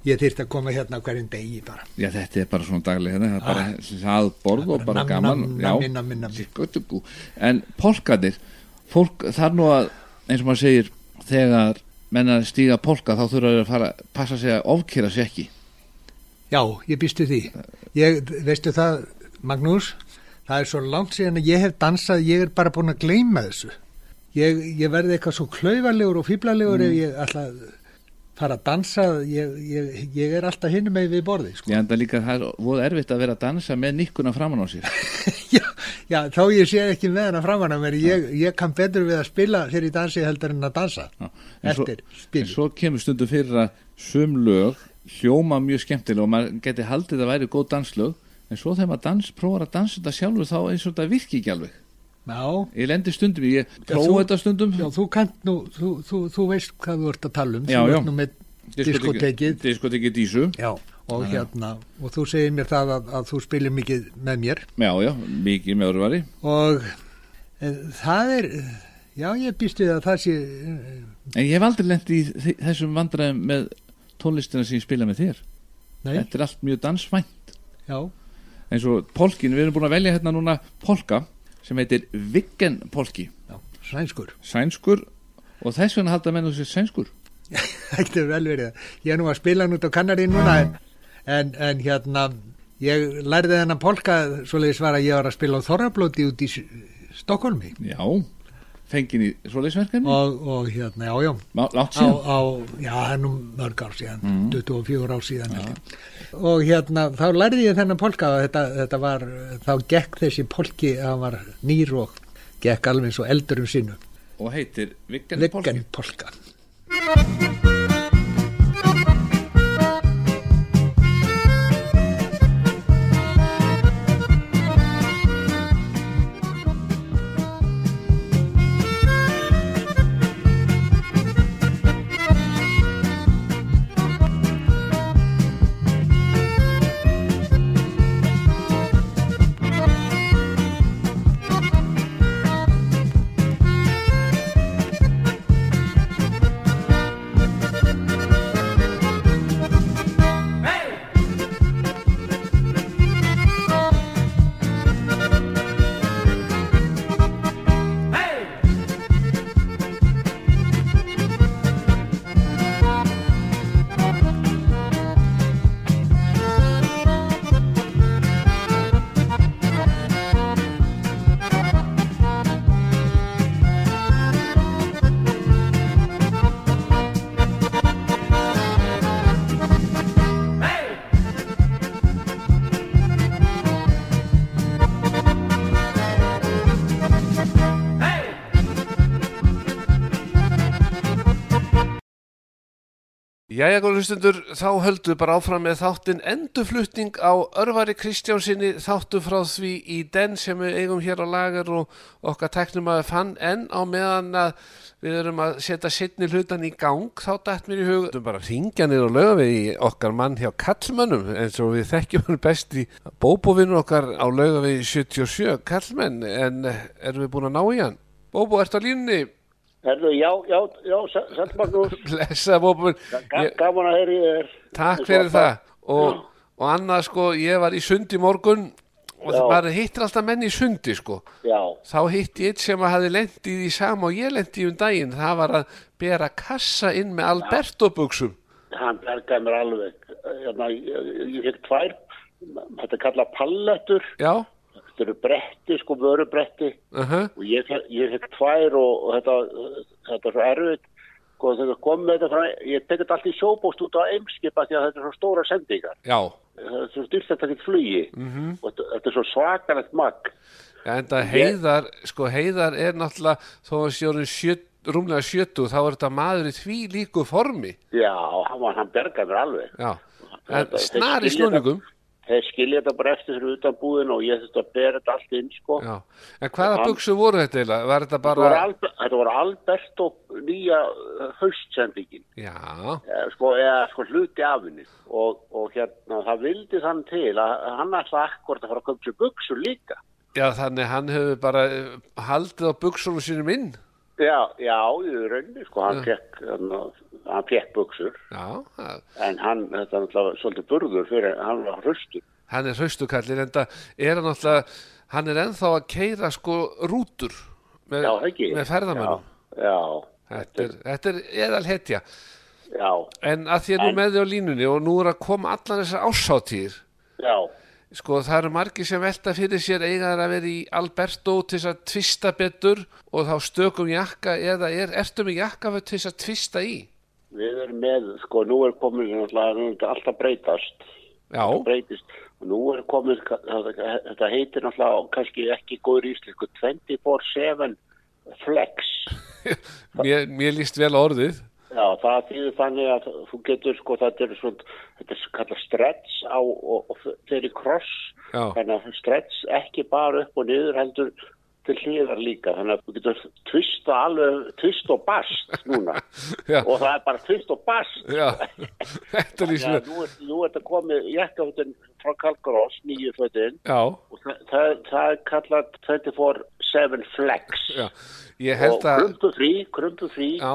ég þyrst að koma hérna hverjum degi bara. já þetta er bara svona daglega hérna, það er bara hlaðborð og bara nam, gaman nam, já, nammi. Guttu gú. en polkadir fólk þar nú að eins og maður segir þegar menn að stíga polka þá þurfa að fara passa sig að ofkera sig ekki Já, ég býstu því. Ég, veistu það, Magnús, það er svo langt síðan að ég hef dansað, ég er bara búin að gleyma þessu. Ég, ég verði eitthvað svo klaufalegur og fýblalegur ef ég að fara að dansa, ég, ég, ég er alltaf hinum með við borði, sko. ég enda líka að það er voða erfitt að vera að dansa með nikkuna framan á sér já, já, þó ég sé ekki með hana framan að mér, ég, ég kann betur við að spila fyrir í dansi heldur en að dansa Já, en svo- eftir en spil. svo kemur stundum fyrir að sum lög hljóma mjög skemmtilega og maður geti haldið að væri góð danslög en svo þegar maður dans, prófar að dansa þetta sjálfur þá eins og þetta virki ekki alveg Já, ég lendi stundum, ég prófa þetta stundum já, þú kant nú, þú, þú, þú veist hvað þú ert að tala um. Já, þú já. ert nú með diskotekið. diskotekið dísu Já, og hérna, og þú segir mér það að, að þú spilir mikið með mér já, já, mikið með orðvari og e, það er, já, ég býst við að það sé, eh, en ég hef aldrei lendi í þe- þessum vandræðum með tónlistina sem ég spila með þér. Nei, þetta er allt mjög dansvænt. Já, eins og polkin, við erum búin að velja hérna núna polka sem heitir Viggen polki. Já, sænskur. sænskur og þess vegna halda menn þessi sænskur. Það getur vel verið. Ég er nú að spila hann út á kannari núna en, en, en hérna, ég lærði þennan polka svoleiðis var að ég var að spila á Þorrablóti út í Stokkólmi já, fengin í svoleiðsverkefni og, og hérna, já, já, Má- látt á, síðan. Á, já, nú mörg ár síðan, 24 ár síðan ég. og hérna, þá lærði ég þennan polka þetta, þetta var, þá gekk þessi polki, hann var nýr og gekk alveg eins og eldurum sínu, og heitir Viggen polki Viggen polka. Jæja, góður hlustundur, þá höldu bara áfram með þáttinn endurflutning á Örvari Kristjánsinni þáttu frá því í den sem við eigum hér á lagar og okkar teknum að fann en á meðan að við erum að setja setni hlutan í gang þá dætt mér í hug Þú bara ringja niður og löga við í okkar mann hjá kallmönnum eins og við þekkjum hann best í bóbóvinnu okkar á löga við 77 kallmenn en erum við búin að ná í hann? Bóbó, ertu á línunni? Herðu, já, já, já, Sæll Magnús, Blessa ga- gaman að heyri þér. Takk fyrir það. Og, og annað sko, ég var í sund í morgun og það bara hittir alltaf menn í sundi sko. Já, þá hitti ég eitt sem að hafi lendið í sama og ég lendi í um daginn. Það var að bera kassa inn með Alberto buksum hann bergaði mér alveg. Hérna, ég, ég fikk tvær, þetta er kallað pallettur, já, þetta eru bretti, sko, vörubretti uh og ég, ég fikk tvær og, og þetta, þetta er svo erfitt. Sko, þegar kom með þetta frá, ég tekið þetta allt í sjóbóst út á eimskipa því að þetta er svo stóra sendingar. já Það er svo styrt þetta ekki flugi -hmm. og þetta, þetta er svo svakalegt magg. ja, en það heiðar, sko heiðar er náttúrulega þó að sjórin sjött, rúmlega sjötu þá er þetta maður í því líku formi Já, hann, hann bergaði mér alveg. já, en Þetta- þeir snar í skilja snúningum Þeir skilja þetta bara eftir fyrir utan búðin og ég þurfti að bera þetta allt inn, sko. en hvaða buksur voru þetta eiginlega? var þetta Þetta var, bara Albe- þetta var Alberto nýja uh, haustsendingin, já, sko, eða sko hluti af henni og, og hérna það vildi þann til að hann ætla akkurat að fara að koma sér buksur líka. já, þannig hann hefur bara eh, haldið á buksunum sínum inn Já, já, í rauninni, sko, hann fekk, hann, hann fekk buksur já, en hann, þetta er náttúrulega svolítið burður fyrir, hann var hraustur. hann er hraustukallin en það er hann náttúrulega hann er ennþá að keira sko rútur með, Já, með ferðamennum Já, já, þetta er, þetta er eðal hetja já, en að því að nú með því á línunni og nú er að koma allan þessar ásáttíðir já. Sko það eru margir sem velta fyrir sér eiga þær að vera í Alberto til þess að tvista betur og þá stökum jakka eða er, ertu með jakka til þess að tvista í? Við erum með, sko, nú er komin alltaf breytast, já, breytist. Og nú er komin, þetta heitir náttúrulega kannski ekki góður íslensku 24-7 flex. mér, mér líst vel orðið Já, það þýðir þannig að þú getur, sko, þetta er svona, þetta er kallað stretch á og, og þeirri kross Já. þannig að stretch ekki bara upp og niður heldur til hliðar líka þannig að þú getur tvista alveg tvist og bast núna. Og það er bara tvist og bast Já, þetta þannig lýsir að nú er, nú er þetta komið jakkafötin frá Kalkarós, nýju fötin. Já, og það, það, það er kallað 24-7 flex. Já, ég og held að krumpu frí, krumpu frí Já,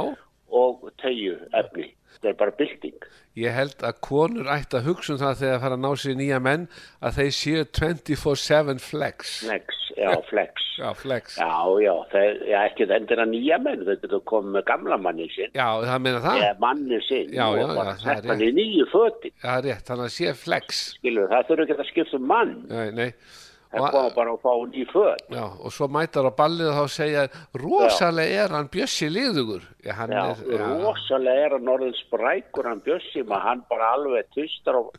og tegju efni þetta er bara bylting. Ég held að konur ætti að hugsa um það þegar að fara að ná sér nýja menn að þeir séu 24-7 flex. Flex, já, flex. Já, flex. Já, já, það er ekki að nýja menn, þau getur komið með gamla manni sinn, Já, það meina það. Eða manni sinn Já, já, já, það er sett hann í nýju Það er rétt, þannig að sé flex. Skilur, það þurfi ekki að skipta um mann, Nei, nei það koma bara að fá ný föt. Já, og svo mætar á ballið og þá segja rosalega er hann Bjössi liðugur Já, hann Já, er rosalega er hann orðin sprækur hann Bjössi, maður hann bara alveg tvistar og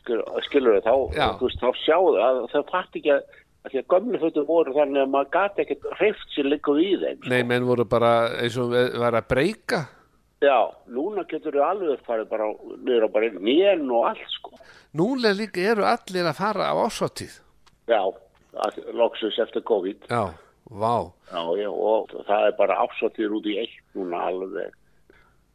skilur, skilur þá, veist, þá sjáðu að þau fatt ekki að, því að gömlu fötum voru þannig að maður gati ekkert hreift sér líka í þeim. Nei, menn voru bara eins og við- var að breyka Já, núna getur þau alveg farið bara niður á bara nén og allt sko. Núlega líka eru allir að fara á ásáttíð Já, loksins eftir COVID. Já, vá Já, já, og það er bara ásatýr út í eitt núna alveg.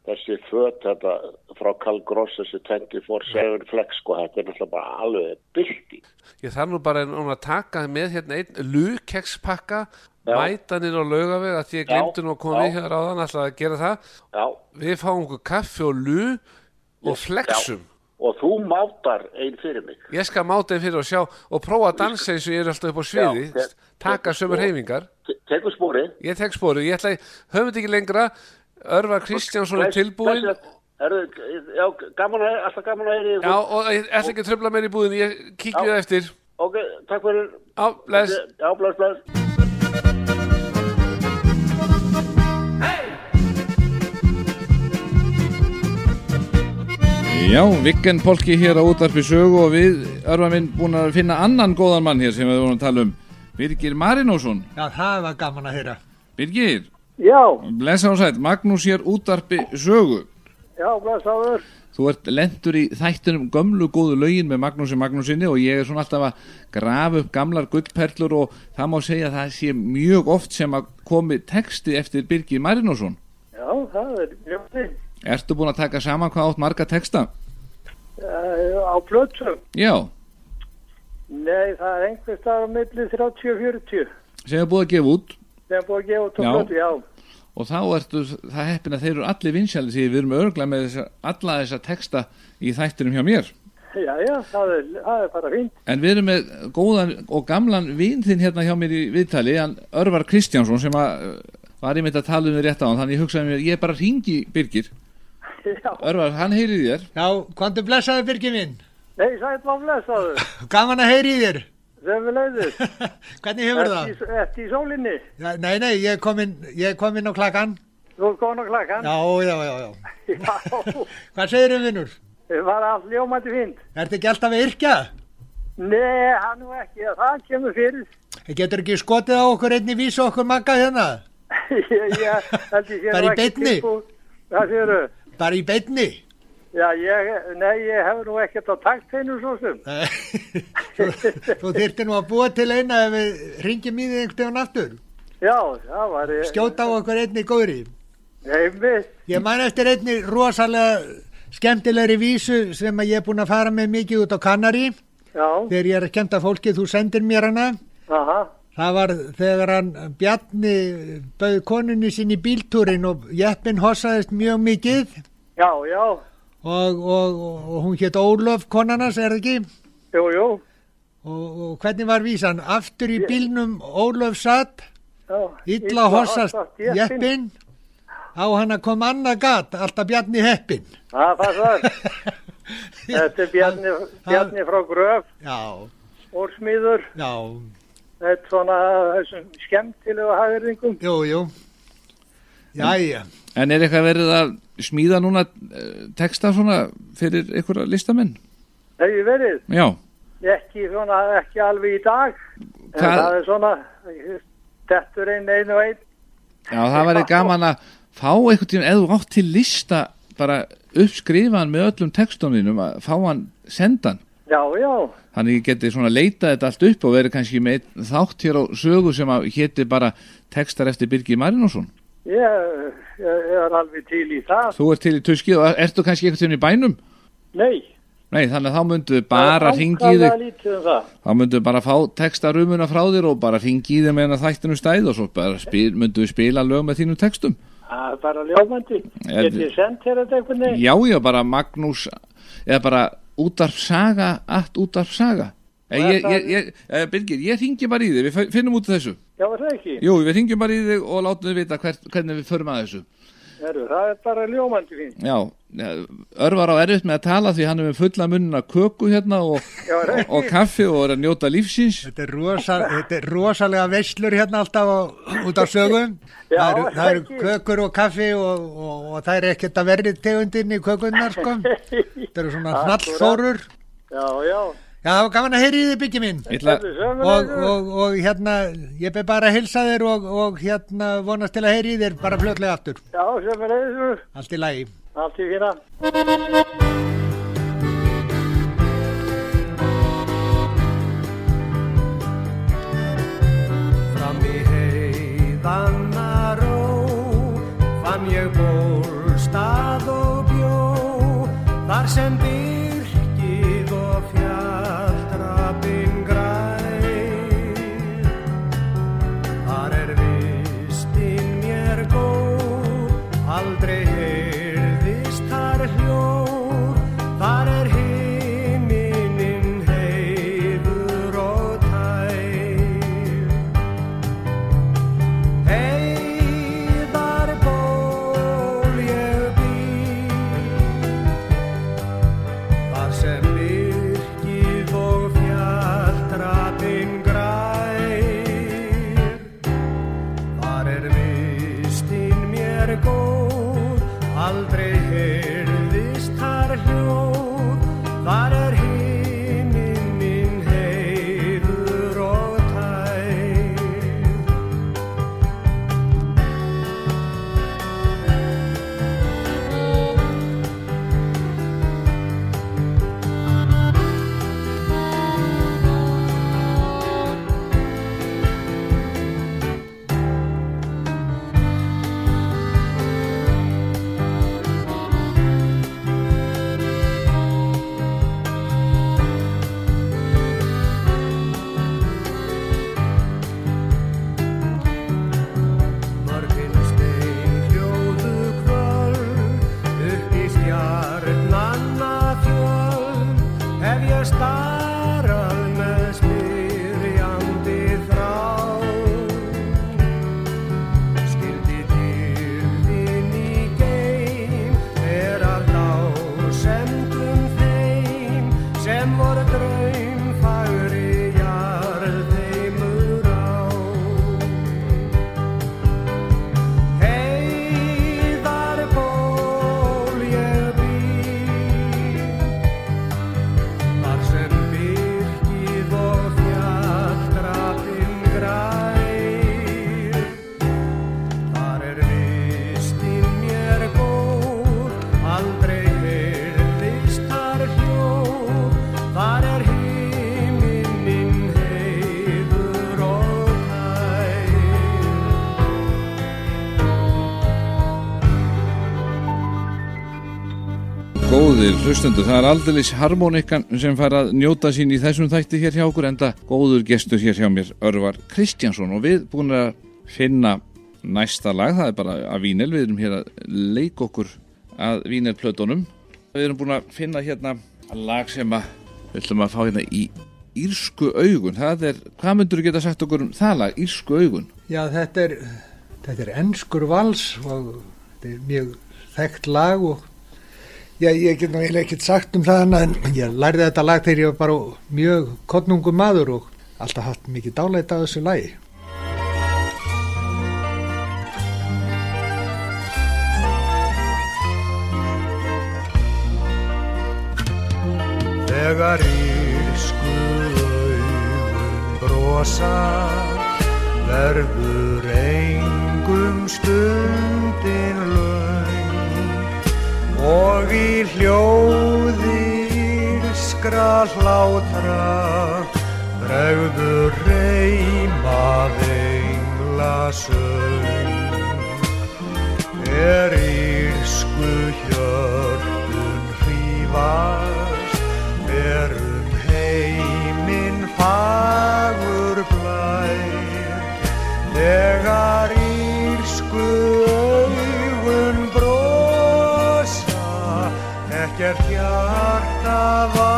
Þessi föt þetta frá Carl Gross, þessi 24-7 flex, sko, þetta er náttúrulega bara alveg bylti. Ég þarf nú bara að taka með hérna einn lukekspakka Já. mæta niður á laugaveg að ég glemdi nú að koma í hér áðan alltaf að gera það Já, Við fáum okkur kaffi og lu og flexum og þú mátar einn fyrir mig. Ég skal máta þeim fyrir að sjá og prófa að dansa eins og ég er alltaf upp á sviði Já, te- taka sömur heimingar Te- Tekur spórið. Ég tek spórið, ég ætla, höfum þetta ekki lengra Örvar Kristjánsson er tilbúin já, gaman að, alltaf gaman að heyri. Já, og ég ætla ekki að tröfla meir í búðin Ég kíkju Já. það eftir Ok, takk fyrir. Já, bless Já, bless, bless. Já, Viggen Polki hér á útarpi sögu og við, örfa minn, búin að finna annan góðan mann hér sem við vorum að tala um. Birgir Marinósson. Já, það var gaman að heyra. Birgir, Já, blessa og sætt, Magnús hér útarpi sögu. Já, blessaður. Þú ert lendur í þættunum gömlu góðu lögin með Magnúsi Magnúsinni og ég er svona alltaf að grafa upp gamlar gullperlur og það má segja að það sé mjög oft sem að komi texti eftir Birgir Marinósson. Já, það er mjög Ertu búin að taka saman hvað átt marga texta? uh, á plötsum. Já, Nei, það er einhver stað á milli 30 og 40. sem er búin að gefa út Það er búið að gefa út á plötu, já. og þá ertu það heppin að þeir eru allir vinsjæli því við erum örglega með þessa, alla þessa texta í þættinum hjá mér. Já, já, það er, það er bara fínt. En við erum með góðan og gamlan vin þinn hérna hjá mér í viðtali, hann Örvar Kristjánsson sem að uh, var ég myndi að tala um þér rétt á hann, þannig ég hugsaði mér, ég bara ringi Birgir. Örvar, hann heyri þér. Já, kvandi blessaði Birgir minn. nei, sætt var blessaður. Gaman að heyri í þér. Sem við leiðist. Hvernig hefur það? Eftir í sólinni. Já, nei, nei, ég er komin, ég er komin á klakkan. Þú er komin á klakkan. Já, já, já, já. Já, Hvað segir þið, vinnur? það var allt ljómandi fínt. Ertu ekki alltaf að yrkja? Nei, hann nú ekki, það kemur fyrir. Getur ekki skotið á okkur einni vísu okkur magga hérna? ég, ég Bara nú í tilbúin. Það séu þau. Bara í beinni? Já, ég, nei, ég hef nú ekkert á takt hennu svo sem. þú þyrfti nú að búa til eina ef við ringjum í þig einhvern veginn aftur. Já, það var... Skjóta á okkur einni góðri. Einmitt. Ég man eftir einni rosalega skemmtilegri vísu sem að ég er búin að fara með mikið út á Kanari. Já, Þegar ég er að kemta fólki, þú sendir mér hana. aha, Það var þegar hann Bjarni bauð konunni sín í bíltúrin og jeppin hossaðist mjög mikið já, já, og, og, og hún hétt Ólöf konarnas, er það ekki? jú, jú, Og, og hvernig var vísan? Aftur í bílnum Ólöf satt, illa hossast jeppin. á hann að koma annað gat, alltaf Bjarni heppin. Það passar. Þetta er Bjarni, Bjarni frá Gröf, Já, órsmíður. já, Þetta er svona þessum skemmtilegu hagurðingum. jú, jú. Jæja, En er eitthvað verið að smíða núna eh, texta svona fyrir einhverja listamenn? Hefur verið, Já, ekki svona, ekki alveg í dag. En Hvað- það er svona, þetta er einn, einn og einn. já það væri gaman að fá einhvern tíma, eða þú átt til lista bara uppskrifa hann með öllum textunum að fá hann sendan. Já, já, Þannig ég geti svona leitað þetta allt upp og verið kannski með einn þátt hér á sögu sem að héti bara textar eftir Birgir Marinósson. ég, ég er alveg til í það. Þú ert til í tuskið og ertu kannski veginn í bænum? Nei, Nei, þannig að þá myndu bara ringi í ákaflega þig, lítið um það. þá myndu bara fá textarumuna frá þér og bara ringi í þig meðan þættinu stæð og svo bara spil, myndu við spila lög með þínum textum. Það er bara ljómandi. Er- Get ég sendt þér þetta einhvern veginn? Já, já, bara Magnús, eða bara útarp saga, allt útarp saga. Ég, ég, ég, ég, eh, Birgir, ég ringi bara í þig, við fi- finnum út af þessu. Já? Jú, við ringjum bara í þig og látum við vita hver, hvernig við förum að þessu. Heru, það er bara ljómandi fín. Já, ja, örvar á erfitt með að tala því hann er með fulla munna köku hérna og, Já, og, og kaffi og er að njóta lífsins. Þetta er, rosa, þetta er rosalega veislur hérna alltaf á, út á sögum. Já, það eru, er það eru ekki? kökur og kaffi og, og, og það er ekkert að verði tegundin í kökunnar sko. Þetta eru svona hnallþórur. Já, já. Já, það var gaman að heyri þið Þetta er Og, og, og hérna, ég ber bara að hilsa þér og, og hérna vonast til að heyri þér bara fljótlega aftur. Já, sömuleiður. Allt í lagi. Allt í fína. Fram í heiðanna ró fann ég bólstað og bjó þar sem byrkið og fjalldrapin góðir hlustendur, það er aldeilis harmonikan sem fær að njóta sín í þessum þætti hér hjá okkur enda góður gestur hér hjá mér, Örvar Kristjánsson. Og við búin að finna næsta lag, það er bara að vínel, við erum hér að leika okkur að vínelplötunum. Við erum búin að finna hérna lag sem að við ætlum að fá hérna í Írsku augun, það er, hvað myndur þú geta sagt okkur um það lag, Írsku augun? Já, þetta er, þetta er ennskur vals og þetta er mjög þekkt lag og já, ég get nú eiginlega ekkert sagt um það en ég lærði þetta lag þegar ég var bara mjög kottnungum maður og alltaf haft mikið dálæta á þessu lagi. Þegar írsku augun brosa verður engum stundin og í hljóði írskra skal hlátra, bregður reymað engla söng. Er írsku hjörtun hrífast, er um heiminn fagur blær. Þegar ekkert hjarta varist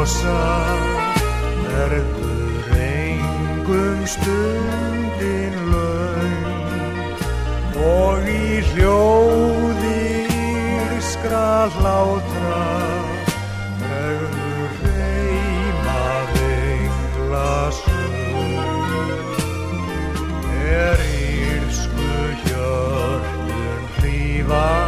brosa verður engum stundin laung og í hljóði írskra hlátra verður reymað engla söng er írsku hjörtun hlýfast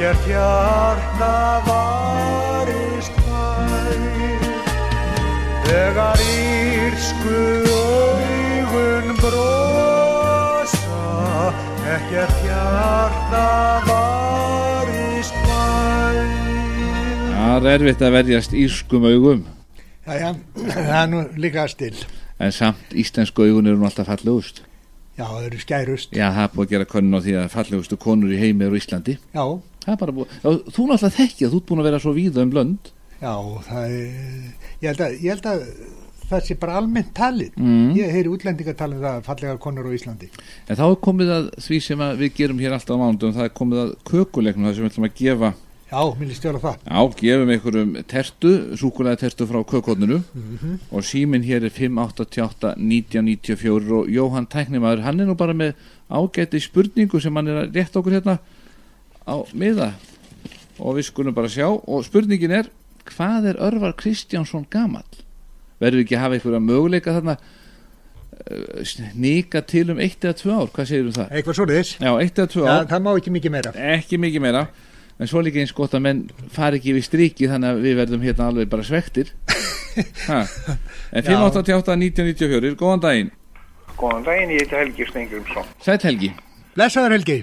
ekkert hjarta varist fær. Þegar írsku augun brosa, ekkert hjarta varist fær. Það er erfitt að verjast írskum augum Jæja, það er nú líka still. en samt íslensku augun eru nú alltaf fallegust Já, það eru skærust. Já, það er búið að gera könnun á því að fallegustu konur í heimi eru Íslandi Já, Það er bara búið, þú náttúrulega þekki að þú ert búin að vera svo víða um blönd já, það er, ég held að, ég held að það sé bara almennt talið. Mm. Ég heyri útlendingar tala um það fallega konur á Íslandi. En þá er komið að því sem að við gerum hér alltaf á mánudum, það er komið að kökuleiknum það sem við ætlum að gefa, Já, mér líst stjóla það. já, gefum einhverjum tertu, súkulega tertu frá kökotninu Mhm. og síminn hér er 588 1994 og Jóhann Tæknimaður, hann er nú bara með ágæti spurningu sem hann er að rétta okkur hérna á miða og við skulum bara sjá og spurningin er, hvað er Örvar Kristjánsson gamall? Verður við ekki að hafa einhverja möguleika þarna uh, snika til um eitt eða tvö ár, hvað segir um það? Eitthvað svoleiðis. Já, eitt eða tvö Já, ár, það má ekki mikið meira. ekki mikið meira en svo líka eins gott að menn fari ekki við striki þannig að við verðum hérna alveg bara svektir ha. en 588 1994, góðan daginn Góðan daginn, ég heiti Helgi Stengrimsson. Sætt Helgi, Blessaður Helgi.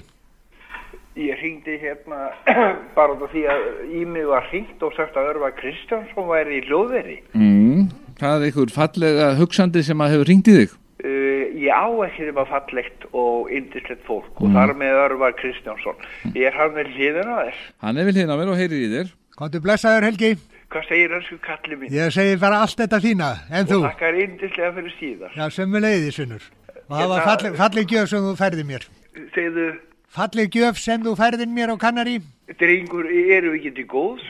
Ég hringdi hérna bara út af því að í mig var hringt og sagt að Örvar Kristjánsson væri í hljóðveri. mm, það er einhver fallega hugsandi sem að hefur ringt í þig Uh, ég á ekki þeim að fallegt og yndislegt fólk og þar með Örvar Kristjánsson. Ég er hann með hliðina á þér. hann er vil hérna mér og heyrir í þér Kontu blessaður Helgi. Hvað segir önsku kalli mín? Ég segi bara allt þetta þína, en þú. Og þakkar yndislega fyrir síðar. Já, sömu leiði, sunnur. Og það var falleg, falleg gjöf sem þú færði mér. Segðu, Falleg gjöf sem þú færðin mér á kannari. drengur, eru við ekki til góðs?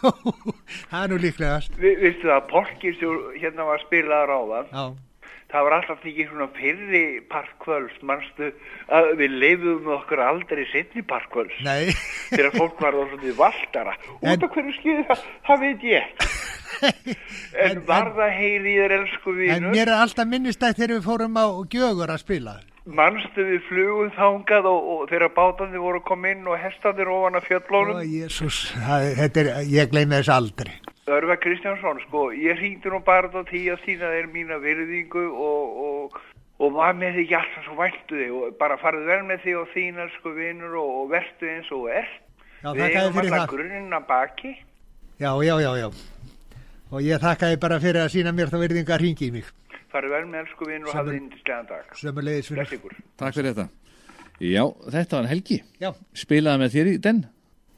það er nú líklegast. Vi, Vistu það, Polkir sem hérna var spilaður áðan, Já, það var alltaf ekki svona fyrri parkvöls, manstu að við leifum okkur aldrei setni parkvöls. nei, Þegar fólk var þá svona valdara. Út En- af hverju skýði það, það veit ég ekki. En En- var það heyri þér elsku en vinur? mér er alltaf minnistætt þegar við fórum á gjögur að spila. Manstu við flugum þangað og, og þegar bátandi voru koma inn og hestandir ofan að fjöllónum? Ég gleymi þess aldrei. Örfa Kristjánsson, sko, ég hringdi nú bara á tí að sína þér mína virðingu og, og, og var með þig alltaf svo væntu þig og bara farið vel með þig og þínar sko vinur og, og vertu eins og ert. Já, Við fyrir alltaf grunninn að baki. Já, já, já, já. Og ég þakka þér bara fyrir að sína mér þá verðinga að ringi í mig. Farið vel með elsku vinur og hafði indislegan dag. Sömulegis Bless fyrir. Takk fyrir þetta. Já, þetta var Helgi. Já, Spilaði með þér í den?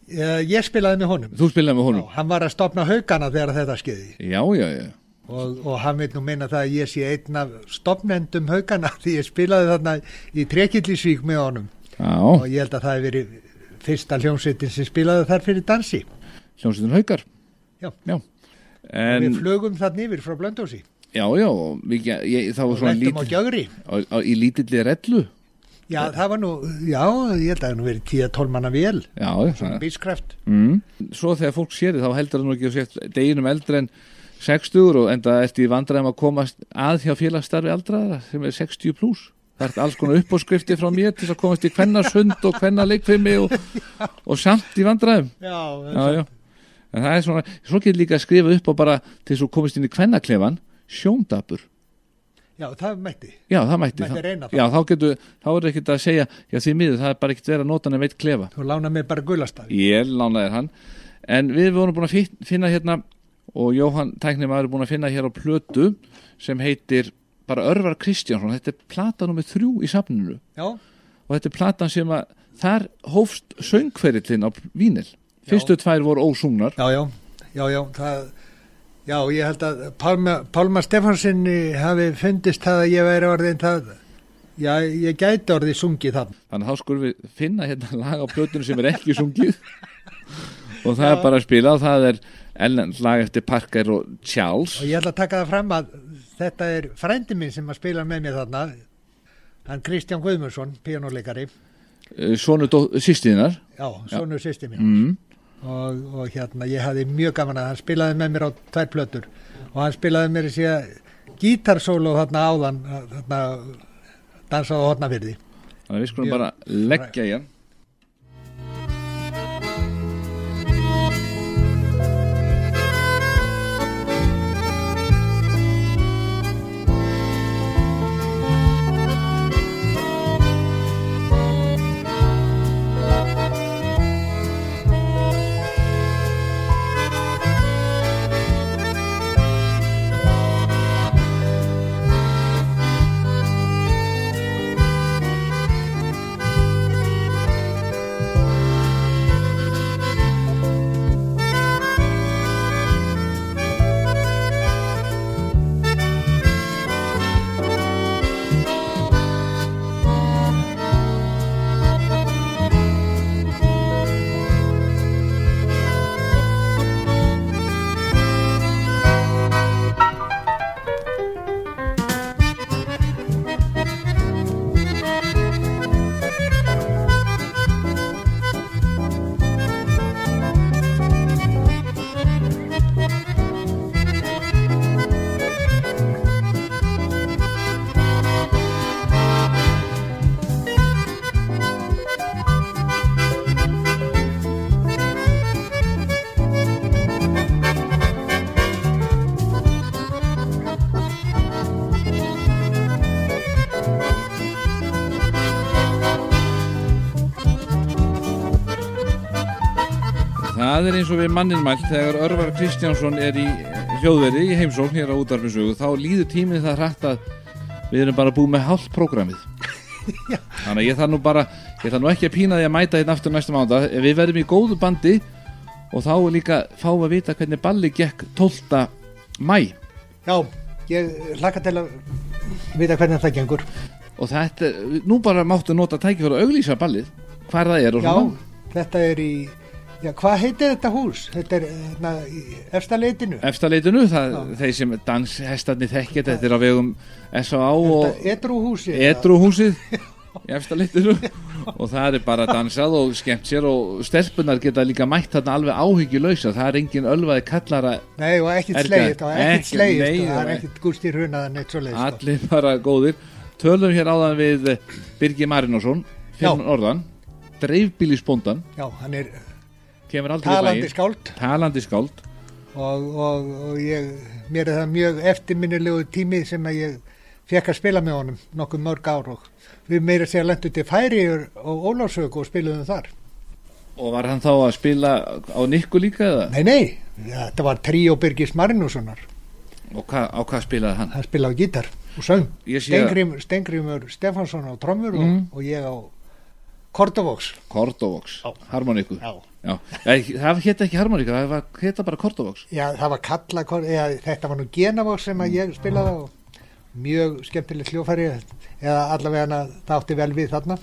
eh, ég spilaði með honum. Þú spilaði með Já, honum? hann var að stopna haugana þegar þetta skeiði. Já, já, já. Og, og hann veit nú minna það að ég sé einn af stopnendum haugana því ég spilaði þarna í Trekillisvík með honum. Já, Og ég held að það hefur verið fyrsta hljómsveitin sem spilaði þar fyrir dansi. hljómsveitin Haukar. Já. Já. En, En, við flögum þarna yfir frá Blöndósi já, já, og við, ég, það var og svona á lítill, gjögri. á, á, í lítilli rellu. Já, það var nú, já, ég held að það nú verið 10-12 manna vél, Já, svona já. bískraft. Mm. Svo þegar fólk sér þið, þá heldur það nú ekki að sér deginum eldri en 60 og enda eftir vandræðum að komast að hjá félagsstarfi aldraðara sem er 60 pluss. Það er alls konar uppáskrifti frá mér til að komast í kvennasund og kvennaleikfimi og, og samt í vandræðum. Já, Já, já. En það er svona, svo getur líka að skrifa upp og bara til þess að komist inn í kvennaklefan, sjóndapur. já, það mætti. Já, það mætti. Mætti það. reyna það. Já, þá getur, þá er ekkert að segja, já því miður, það er bara ekkert verið að nota nefn veitt klefa. Þú lána mig bara gulastafi. Ég lánaði hann. En við vorum búin að fi- finna hérna, og Jóhann Tæknimaður er búin að finna hér á plötu sem heitir bara Örvar Kristjánsson. Þetta er plata nummið þrjú í safninu. Já, Og þetta er platan sem að, þar hófst söngferillin á vínil. Fyrstu tvær voru ósungnar. já, já, já, já, það, já, ég held að Pálma, Pálma Stefansinni hafi fundist það að ég væri orðin það, já, ég gæti orðið sungið það. Þannig að þá skulum við finna hérna lag á plötunum sem er ekki sungið og það er bara að spila og það er Ellen, lag eftir Parker og Charles Og ég ætla að taka það fram að þetta er frændi minn sem að spila með mér þarna, hann Kristján Guðmundsson, píjónuleikari, Svonu sýstiðinar já, sonur sýsti mín. mm. Og, og hérna ég hafði mjög gaman að hann spilaði með mér á tvær plötur. Og hann spilaði mér þessi gítarsólu þarna áðan þarna dansaði á hotnafyrði Þannig að við skulum bara leggja í hann Það er eins og við mannin mælt þegar Örvar Kristjánsson er í hljóðveri í heimsókn hér á útarfinsögu þá líður tímið það hrætt að við erum bara búið með hálft prógramið. Þannig að ég þarf nú bara ég þarf nú ekki að pína því að mæta hérna aftur næsta mánda við verðum í góðu bandi og þá er líka fáum að vita hvernig balli gekk 12. mæ Já, ég hlakka til að vita hvernig það gengur. Og þetta, nú bara máttu nota tækifæra að auglýsa ballið hvar það er og Já, þetta er í Já, hvað heitir þetta hús? Þetta er hérna, í efsta leitinu. efsta leitinu, það, þeir sem danshestarnir þekkja þetta er á vegum S.A.A. og. Edruhúsið leitinu og það er bara dansað og skemmt sér og stelpunar geta líka mætt þarna alveg áhyggjulausa, það er engin ölvaði kallara Nei, og ekkert Erga, slegist, og ekkert nei, og það er ekkert gústir hrunað neitt svo leiðist. allir bara góðir tölum hér áðan við Birgi Marinósson fyrir Já. norðan dreifbílisbóndan, Já, hann er talandi skáld talandi skáld og, og, og ég, mér er það mjög eftirminnilegu tími sem að ég fekk að spila með honum nokkuð mörg ár og við meira sér lendu til Færiður og Ólafsöku og spiluðum þar. og var hann þá að spila á Nikku líka eða? Nei, nei, ja, þetta var Tríó Birgis Marinússonar, og hva, á hvað spilaði hann? hann spilaði á gítar og söng. Stengrimur Stefansson á trommur Mm. og, og ég á Kordovox. Kordovox. Nei, það hétt ekki harmonika, það var, hétta bara Kordovox. Já, það var kalla, eða, þetta var nú Genavox sem ég spilaði á. Mjög skemmtilegt hljófæri eða allavega það átti vel við þarna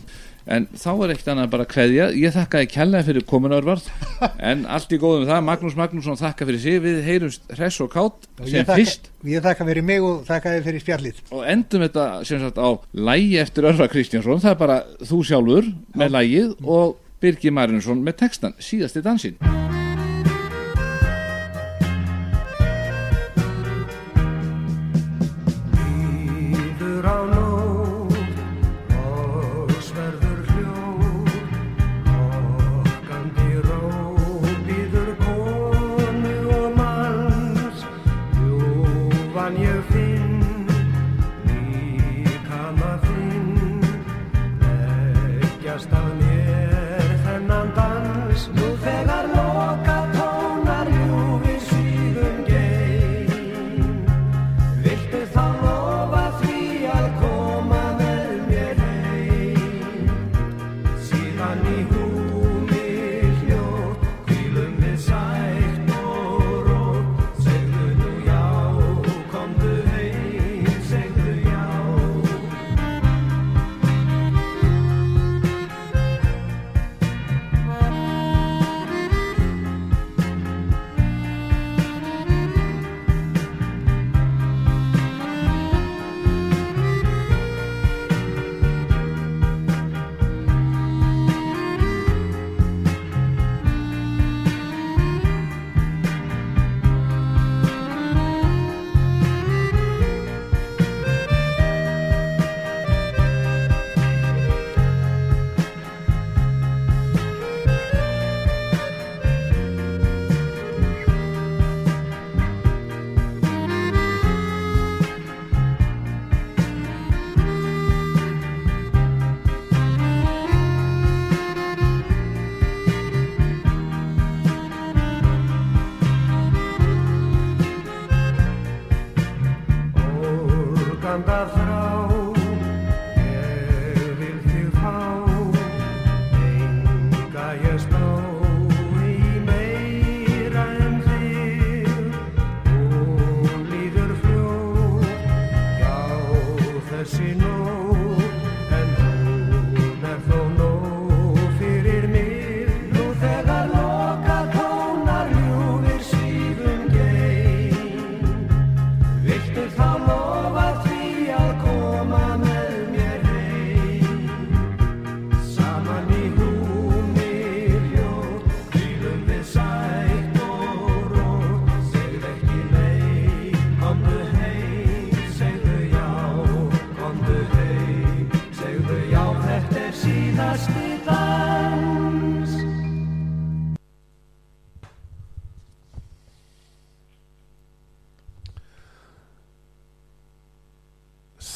En þá er ekkert annað bara að kveðja. Ég þakkaði kærlega fyrir komin Örvarð En allt í góðum það. Magnús Magnússon þakka fyrir sig. Við heyrumst hress og kátt Og sem ég þakka, fyrst. ég þakka fyrir mig og þakka þið fyrir spjallið. Og endum þetta sem sagt á lægi eftir Örvar Kristjánsson. Það er bara þú sjálfur með lægið Og Birgir Marinsson með textan Síðasti dansinn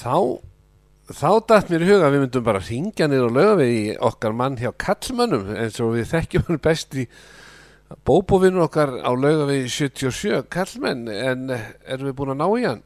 þá þá dætt mér í huga að við myndum bara ringja niður og löga við í okkar mann hjá kallmönnum eins og við þekkjum hann best í bóbóvinur okkar á löga við 77 kallmenn en erum við búin að ná í hann?